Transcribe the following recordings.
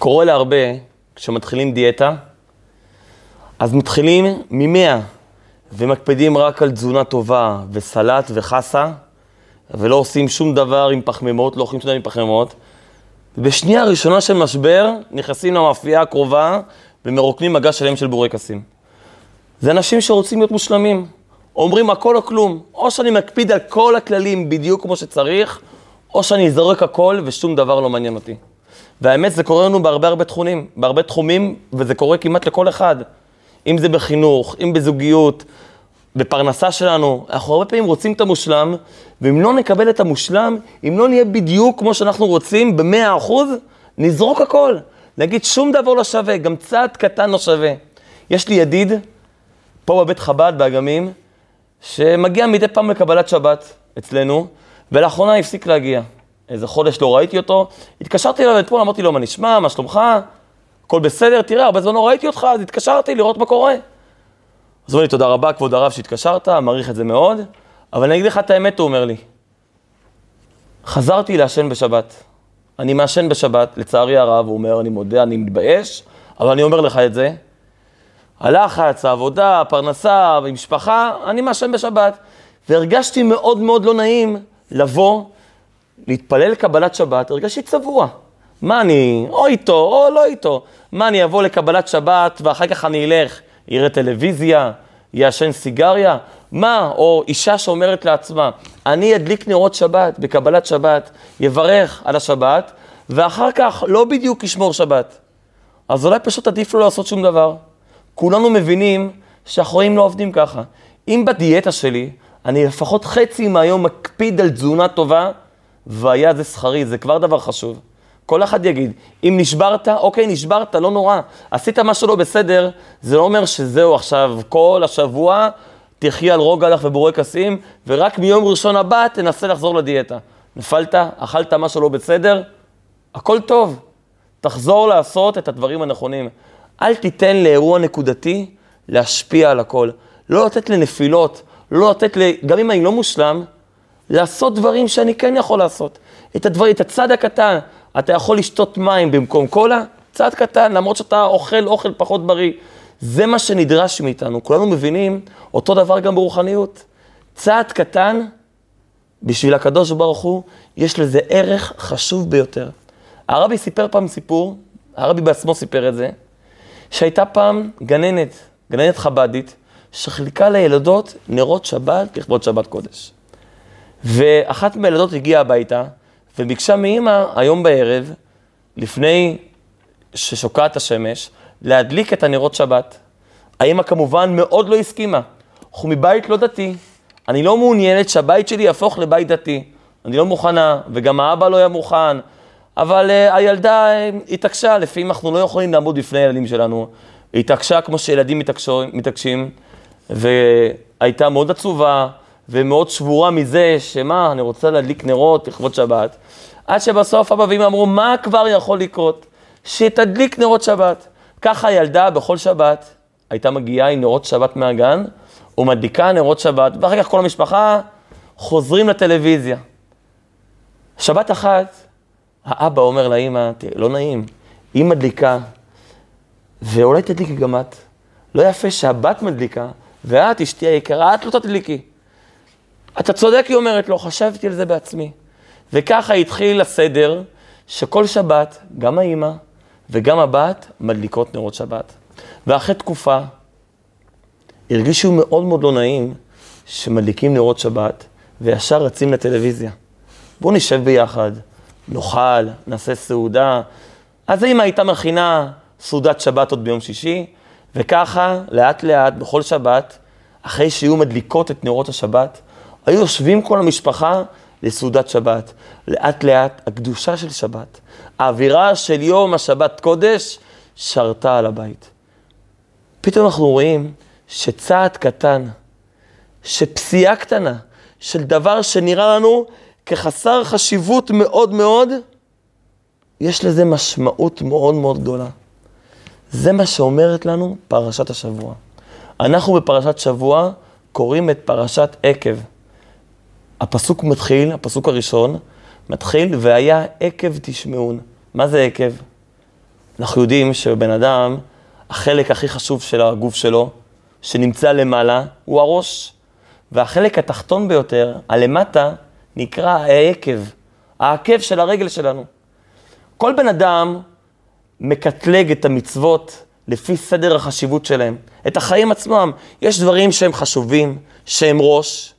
קורה להרבה, כשמתחילים דיאטה, אז מתחילים ממאה, ומקפידים רק על תזונה טובה, וסלט וחסה, ולא עושים שום דבר עם פחמימות, לא אוכלים שום דבר עם פחמימות. בשנייה הראשונה של משבר, נכנסים למאפייה הקרובה ומרוקנים מגע שלם של בורקסים. זה אנשים שרוצים להיות מושלמים. אומרים הכל או כלום. או שאני מקפיד על כל הכללים בדיוק כמו שצריך, או שאני זורק הכל ושום דבר לא מעניין אותי. והאמת, זה קורה לנו בהרבה הרבה תחומים, בהרבה תחומים, וזה קורה כמעט לכל אחד. אם זה בחינוך, אם בזוגיות, בפרנסה שלנו, אנחנו הרבה פעמים רוצים את המושלם, ואם לא נקבל את המושלם, אם לא נהיה בדיוק כמו שאנחנו רוצים, במאה אחוז, נזרוק הכל. נגיד שום דבר לא שווה, גם צעד קטן לא שווה. יש לי ידיד, פה בבית חב"ד, באגמים, שמגיע מדי פעם לקבלת שבת אצלנו, ולאחרונה הפסיק להגיע. איזה חודש לא ראיתי אותו, התקשרתי אליו אתמול, אמרתי לו, מה נשמע, מה שלומך? הכל בסדר? תראה, הרבה זמן לא ראיתי אותך, אז התקשרתי לראות מה קורה. אז הוא אומר לי, תודה רבה, כבוד הרב, שהתקשרת, מעריך את זה מאוד, אבל אני אגיד לך את האמת, הוא אומר לי. חזרתי לעשן בשבת. אני מעשן בשבת, לצערי הרב, הוא אומר, אני מודה, אני מתבייש, אבל אני אומר לך את זה. הלחץ, העבודה, הפרנסה, המשפחה, אני מעשן בשבת. והרגשתי מאוד מאוד לא נעים לבוא, להתפלל לקבלת שבת, הרגשתי צבוע. מה אני, או איתו, או לא איתו. מה, אני אבוא לקבלת שבת ואחר כך אני אלך, יראה טלוויזיה, יעשן סיגריה? מה, או אישה שאומרת לעצמה, אני אדליק נרות שבת בקבלת שבת, יברך על השבת, ואחר כך לא בדיוק ישמור שבת. אז אולי פשוט עדיף לו לעשות שום דבר. כולנו מבינים שהחיים לא עובדים ככה. אם בדיאטה שלי, אני לפחות חצי מהיום מקפיד על תזונה טובה, והיה זה שכרי, זה כבר דבר חשוב. כל אחד יגיד, אם נשברת, אוקיי, נשברת, לא נורא. עשית משהו לא בסדר, זה לא אומר שזהו עכשיו, כל השבוע תחי על רוגלח ובורקסים, ורק מיום ראשון הבא תנסה לחזור לדיאטה. נפלת, אכלת משהו לא בסדר, הכל טוב. תחזור לעשות את הדברים הנכונים. אל תיתן לאירוע נקודתי להשפיע על הכל. לא לתת לנפילות, לא לתת, ל... גם אם אני לא מושלם, לעשות דברים שאני כן יכול לעשות. את הדברים, את הצד הקטן, אתה יכול לשתות מים במקום קולה, צד קטן, למרות שאתה אוכל אוכל פחות בריא. זה מה שנדרש מאיתנו. כולנו מבינים, אותו דבר גם ברוחניות. צעד קטן, בשביל הקדוש ברוך הוא, יש לזה ערך חשוב ביותר. הרבי סיפר פעם סיפור, הרבי בעצמו סיפר את זה, שהייתה פעם גננת, גננת חבדית, שחילקה לילדות נרות שבת לכבוד שבת קודש. ואחת מהילדות הגיעה הביתה וביקשה מאימא היום בערב, לפני ששוקעת השמש, להדליק את הנרות שבת. האימא כמובן מאוד לא הסכימה. אנחנו מבית לא דתי, אני לא מעוניינת שהבית שלי יהפוך לבית דתי. אני לא מוכנה, וגם האבא לא היה מוכן. אבל uh, הילדה uh, התעקשה, לפעמים אנחנו לא יכולים לעמוד בפני הילדים שלנו. היא התעקשה כמו שילדים מתעקשים, והייתה מאוד עצובה ומאוד שבורה מזה שמה, אני רוצה להדליק נרות לכבוד שבת. עד שבסוף אבא ואמא אמרו, מה כבר יכול לקרות? שתדליק נרות שבת. ככה הילדה בכל שבת הייתה מגיעה עם נרות שבת מהגן, ומדליקה נרות שבת, ואחר כך כל המשפחה חוזרים לטלוויזיה. שבת אחת, האבא אומר לאימא, לא נעים, היא מדליקה, ואולי תדליקי גם את. לא יפה שהבת מדליקה, ואת, אשתי היקרה, את לא תדליקי. אתה צודק, היא אומרת לו, חשבתי על זה בעצמי. וככה התחיל הסדר שכל שבת, גם האימא וגם הבת מדליקות נרות שבת. ואחרי תקופה, הרגישו מאוד מאוד לא נעים שמדליקים נרות שבת וישר רצים לטלוויזיה. בואו נשב ביחד, נאכל, נעשה סעודה. אז האמא הייתה מכינה סעודת שבת עוד ביום שישי, וככה, לאט לאט, בכל שבת, אחרי שיהיו מדליקות את נרות השבת, היו יושבים כל המשפחה לסעודת שבת. לאט לאט הקדושה של שבת, האווירה של יום השבת קודש, שרתה על הבית. פתאום אנחנו רואים שצעד קטן, שפסיעה קטנה, של דבר שנראה לנו כחסר חשיבות מאוד מאוד, יש לזה משמעות מאוד מאוד גדולה. זה מה שאומרת לנו פרשת השבוע. אנחנו בפרשת שבוע קוראים את פרשת עקב. הפסוק מתחיל, הפסוק הראשון, מתחיל, והיה עקב תשמעון. מה זה עקב? אנחנו יודעים שבן אדם, החלק הכי חשוב של הגוף שלו, שנמצא למעלה, הוא הראש. והחלק התחתון ביותר, הלמטה, נקרא העקב, העקב של הרגל שלנו. כל בן אדם מקטלג את המצוות לפי סדר החשיבות שלהם, את החיים עצמם. יש דברים שהם חשובים, שהם ראש,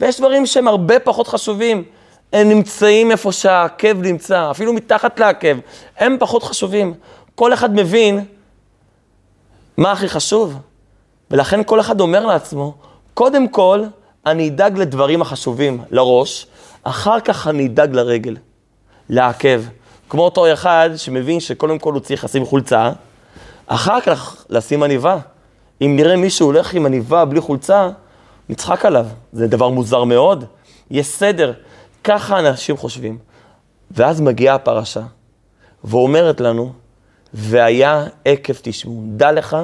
ויש דברים שהם הרבה פחות חשובים. הם נמצאים איפה שהעקב נמצא, אפילו מתחת לעקב, הם פחות חשובים. כל אחד מבין מה הכי חשוב, ולכן כל אחד אומר לעצמו, קודם כל, אני אדאג לדברים החשובים, לראש, אחר כך אני אדאג לרגל, לעקב. כמו אותו אחד שמבין שקודם כל הוא צריך לשים חולצה, אחר כך לשים עניבה. אם נראה מישהו הולך עם עניבה בלי חולצה, נצחק עליו. זה דבר מוזר מאוד. יש סדר. ככה אנשים חושבים. ואז מגיעה הפרשה, ואומרת לנו, והיה עקב תשמעו. דע לך,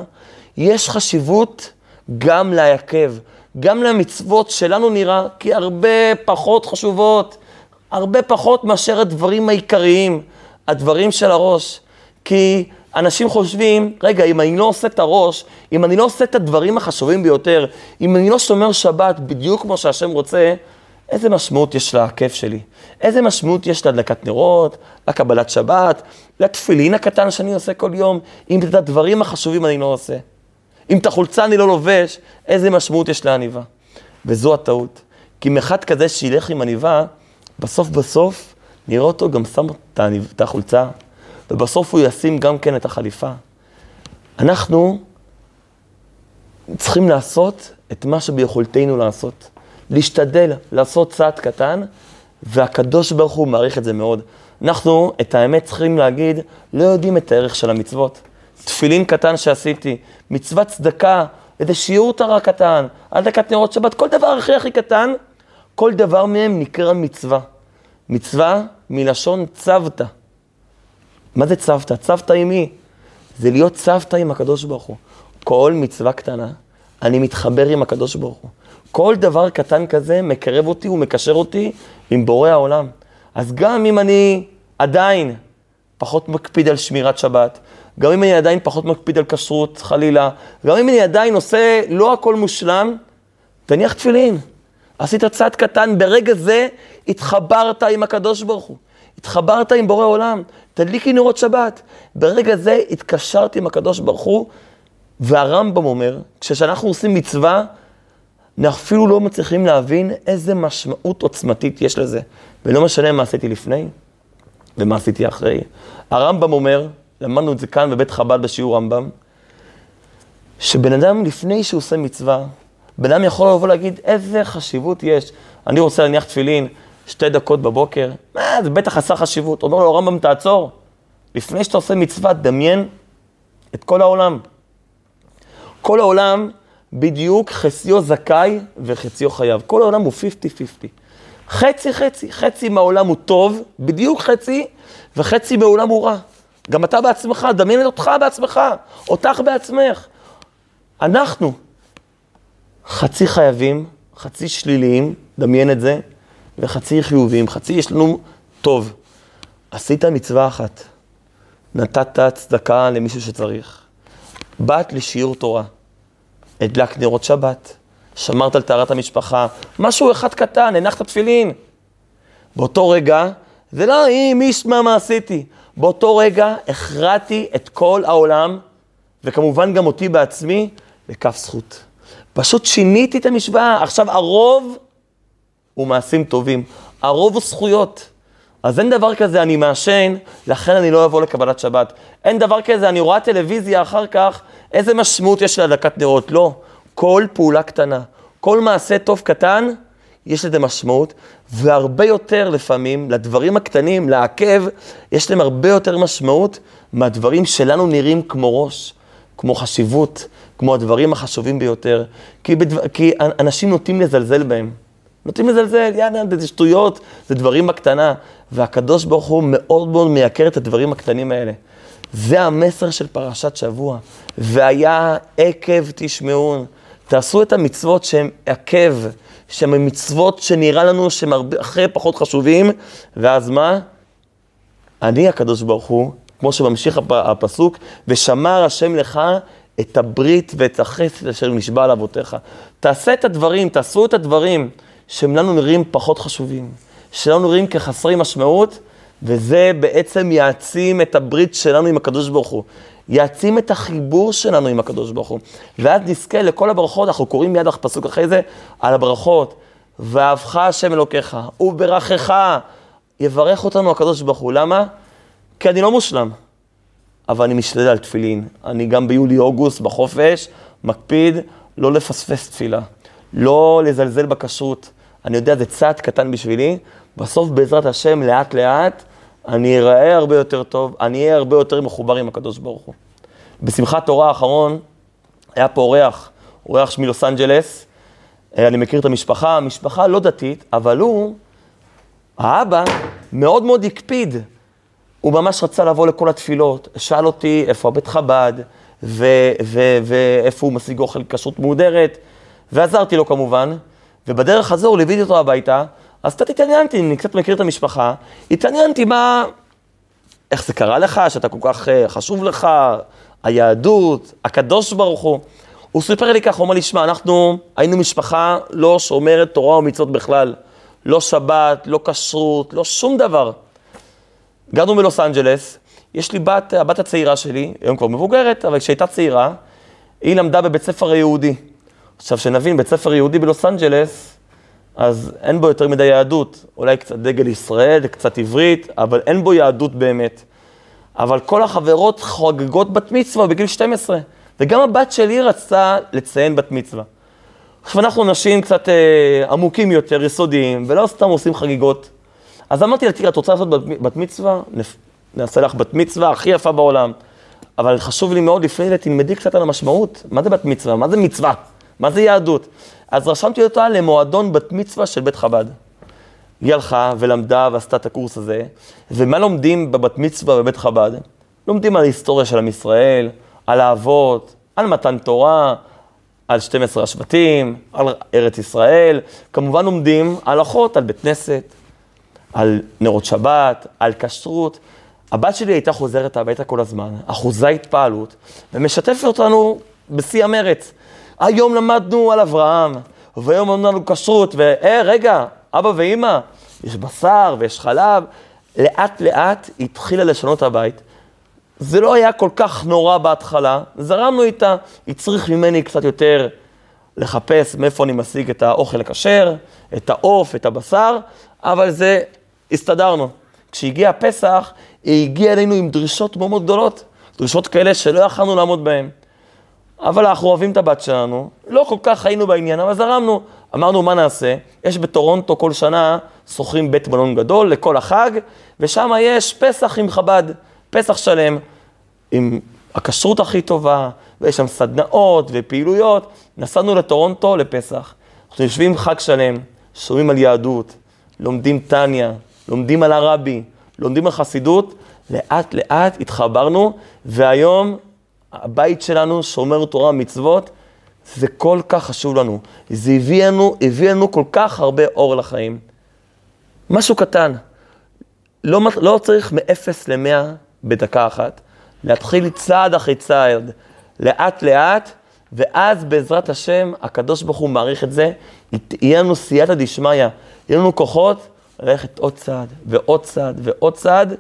יש חשיבות גם לעקב, גם למצוות שלנו נראה כי הרבה פחות חשובות, הרבה פחות מאשר הדברים העיקריים, הדברים של הראש. כי אנשים חושבים, רגע, אם אני לא עושה את הראש, אם אני לא עושה את הדברים החשובים ביותר, אם אני לא שומר שבת בדיוק כמו שהשם רוצה, איזה משמעות יש לעקב שלי? איזה משמעות יש להדלקת נרות, לקבלת שבת, לתפילין הקטן שאני עושה כל יום, אם את הדברים החשובים אני לא עושה? אם את החולצה אני לא לובש, איזה משמעות יש לעניבה? וזו הטעות. כי אם אחד כזה שילך עם עניבה, בסוף בסוף נראה אותו גם שם את החולצה, ובסוף הוא ישים גם כן את החליפה. אנחנו צריכים לעשות את מה שביכולתנו לעשות. להשתדל לעשות צעד קטן, והקדוש ברוך הוא מעריך את זה מאוד. אנחנו, את האמת צריכים להגיד, לא יודעים את הערך של המצוות. תפילין קטן שעשיתי, מצוות צדקה, איזה שיעור תרה קטן, הדלקת נרות שבת, כל דבר הכי הכי קטן, כל דבר מהם נקרא מצווה. מצווה מלשון צוותא. מה זה צוותא? צוותא עם מי? זה להיות צוותא עם הקדוש ברוך הוא. כל מצווה קטנה, אני מתחבר עם הקדוש ברוך הוא. כל דבר קטן כזה מקרב אותי ומקשר אותי עם בורא העולם. אז גם אם אני עדיין פחות מקפיד על שמירת שבת, גם אם אני עדיין פחות מקפיד על כשרות, חלילה, גם אם אני עדיין עושה לא הכל מושלם, תניח תפילין. עשית צעד קטן, ברגע זה התחברת עם הקדוש ברוך הוא. התחברת עם בורא עולם, תדליקי נרות שבת. ברגע זה התקשרתי עם הקדוש ברוך הוא, והרמב"ם אומר, כשאנחנו עושים מצווה, אנחנו אפילו לא מצליחים להבין איזה משמעות עוצמתית יש לזה. ולא משנה מה עשיתי לפני ומה עשיתי אחרי. הרמב"ם אומר, למדנו את זה כאן בבית חב"ד בשיעור רמב"ם, שבן אדם לפני שהוא עושה מצווה, בן אדם יכול לבוא להגיד איזה חשיבות יש. אני רוצה להניח תפילין שתי דקות בבוקר, מה, זה בטח עשה חשיבות. אומר לו הרמב"ם, תעצור. לפני שאתה עושה מצווה, דמיין את כל העולם. כל העולם בדיוק חציו זכאי וחציו חייב. כל העולם הוא 50-50. חצי חצי, מהעולם הוא טוב, בדיוק חצי, וחצי מהעולם הוא רע. גם אתה בעצמך, דמיין אותך בעצמך, אותך בעצמך. אנחנו חצי חייבים, חצי שליליים, דמיין את זה, וחצי חיוביים, חצי יש לנו טוב. עשית מצווה אחת, נתת צדקה למישהו שצריך. באת לשיעור תורה, הדלקת נרות שבת, שמרת על טהרת המשפחה, משהו אחד קטן, הנחת תפילין. באותו רגע, זה לא אם מי ישמע מה עשיתי. באותו רגע הכרעתי את כל העולם, וכמובן גם אותי בעצמי, לכף זכות. פשוט שיניתי את המשוואה. עכשיו, הרוב הוא מעשים טובים, הרוב הוא זכויות. אז אין דבר כזה, אני מעשן, לכן אני לא אבוא לקבלת שבת. אין דבר כזה, אני רואה טלוויזיה אחר כך, איזה משמעות יש להדלקת נרות. לא, כל פעולה קטנה, כל מעשה טוב קטן, יש לזה משמעות, והרבה יותר לפעמים, לדברים הקטנים, לעכב, יש להם הרבה יותר משמעות מהדברים שלנו נראים כמו ראש, כמו חשיבות, כמו הדברים החשובים ביותר, כי, בדבר, כי אנשים נוטים לזלזל בהם. נוטים לזלזל, יאללה, זה שטויות, זה דברים בקטנה. והקדוש ברוך הוא מאוד מאוד מייקר את הדברים הקטנים האלה. זה המסר של פרשת שבוע. והיה עקב תשמעון. תעשו את המצוות שהן עקב, שהן מצוות שנראה לנו שהן אחרי פחות חשובים, ואז מה? אני, הקדוש ברוך הוא, כמו שממשיך הפ- הפסוק, ושמר השם לך את הברית ואת החסד אשר נשבע על אבותיך. תעשה את הדברים, תעשו את הדברים שהם לנו נראים פחות חשובים, שלנו נראים כחסרי משמעות, וזה בעצם יעצים את הברית שלנו עם הקדוש ברוך הוא. יעצים את החיבור שלנו עם הקדוש ברוך הוא. ואז נזכה לכל הברכות, אנחנו קוראים מיד פסוק אחרי זה על הברכות. ואהבך השם אלוקיך, וברכך, יברך אותנו הקדוש ברוך הוא. למה? כי אני לא מושלם, אבל אני משתדל על תפילין. אני גם ביולי-אוגוסט, בחופש, מקפיד לא לפספס תפילה, לא לזלזל בכשרות. אני יודע, זה צעד קטן בשבילי, בסוף בעזרת השם, לאט לאט, אני אראה הרבה יותר טוב, אני אהיה הרבה יותר מחובר עם הקדוש ברוך הוא. בשמחת תורה האחרון, היה פה אורח, אורח מלוס אנג'לס, אה, אני מכיר את המשפחה, משפחה לא דתית, אבל הוא, האבא, מאוד מאוד הקפיד. הוא ממש רצה לבוא לכל התפילות, שאל אותי איפה הבית חב"ד, ואיפה הוא משיג אוכל כשרות מהודרת, ועזרתי לו כמובן, ובדרך הזו ליוויתי אותו הביתה, אז קצת התעניינתי, אני קצת מכיר את המשפחה, התעניינתי מה, איך זה קרה לך, שאתה כל כך uh, חשוב לך, היהדות, הקדוש ברוך הוא. הוא סיפר לי ככה, הוא אמר לי, שמע, אנחנו היינו משפחה לא שומרת תורה ומצוות בכלל. לא שבת, לא כשרות, לא שום דבר. גרנו בלוס אנג'לס, יש לי בת, הבת הצעירה שלי, היום כבר מבוגרת, אבל כשהייתה צעירה, היא למדה בבית ספר היהודי. עכשיו, שנבין, בית ספר יהודי בלוס אנג'לס, אז אין בו יותר מדי יהדות. אולי קצת דגל ישראל, קצת עברית, אבל אין בו יהדות באמת. אבל כל החברות חוגגות בת מצווה בגיל 12, וגם הבת שלי רצתה לציין בת מצווה. עכשיו, אנחנו אנשים קצת אה, עמוקים יותר, יסודיים, ולא סתם עושים חגיגות. אז אמרתי לה, תראה, את רוצה לעשות בת, בת מצווה? נעשה לך בת מצווה הכי יפה בעולם. אבל חשוב לי מאוד, לפני זה תלמדי קצת על המשמעות. מה זה בת מצווה? מה זה מצווה? מה זה יהדות? אז רשמתי אותה למועדון בת מצווה של בית חב"ד. היא הלכה ולמדה ועשתה את הקורס הזה, ומה לומדים בבת מצווה בבית חב"ד? לומדים על ההיסטוריה של עם ישראל, על האבות, על מתן תורה, על 12 השבטים, על ארץ ישראל, כמובן לומדים הלכות על בית כנסת, על נרות שבת, על כשרות. הבת שלי הייתה חוזרת הביתה כל הזמן, אחוזה התפעלות, ומשתפת אותנו בשיא המרץ. היום למדנו על אברהם, והיום למדנו על כשרות, ואה, רגע, אבא ואימא, יש בשר ויש חלב. לאט לאט היא התחילה לשנות הבית. זה לא היה כל כך נורא בהתחלה, זרמנו איתה, הצריך ממני קצת יותר לחפש מאיפה אני משיג את האוכל הכשר, את העוף, את הבשר, אבל זה, הסתדרנו. כשהגיע הפסח, היא הגיעה אלינו עם דרישות מאוד גדולות, דרישות כאלה שלא יכלנו לעמוד בהן. אבל אנחנו אוהבים את הבת שלנו, לא כל כך היינו בעניין, אבל זרמנו. אמרנו, מה נעשה? יש בטורונטו כל שנה, שוכרים בית מלון גדול לכל החג, ושם יש פסח עם חב"ד, פסח שלם, עם הכשרות הכי טובה, ויש שם סדנאות ופעילויות. נסענו לטורונטו לפסח. אנחנו יושבים חג שלם, שומעים על יהדות, לומדים טניה, לומדים על הרבי, לומדים על חסידות, לאט לאט התחברנו, והיום הבית שלנו שומר תורה ומצוות, זה כל כך חשוב לנו. זה הביא לנו, הביא לנו כל כך הרבה אור לחיים. משהו קטן. לא, לא צריך מ-0 ל-100 בדקה אחת. להתחיל צעד אחרי צעד, לאט לאט, ואז בעזרת השם, הקדוש ברוך הוא מעריך את זה, יהיה לנו סייעתא דשמיא, יהיה לנו כוחות ללכת עוד צעד ועוד צעד ועוד צעד,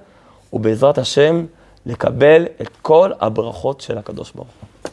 ובעזרת השם לקבל את כל הברכות של הקדוש ברוך הוא.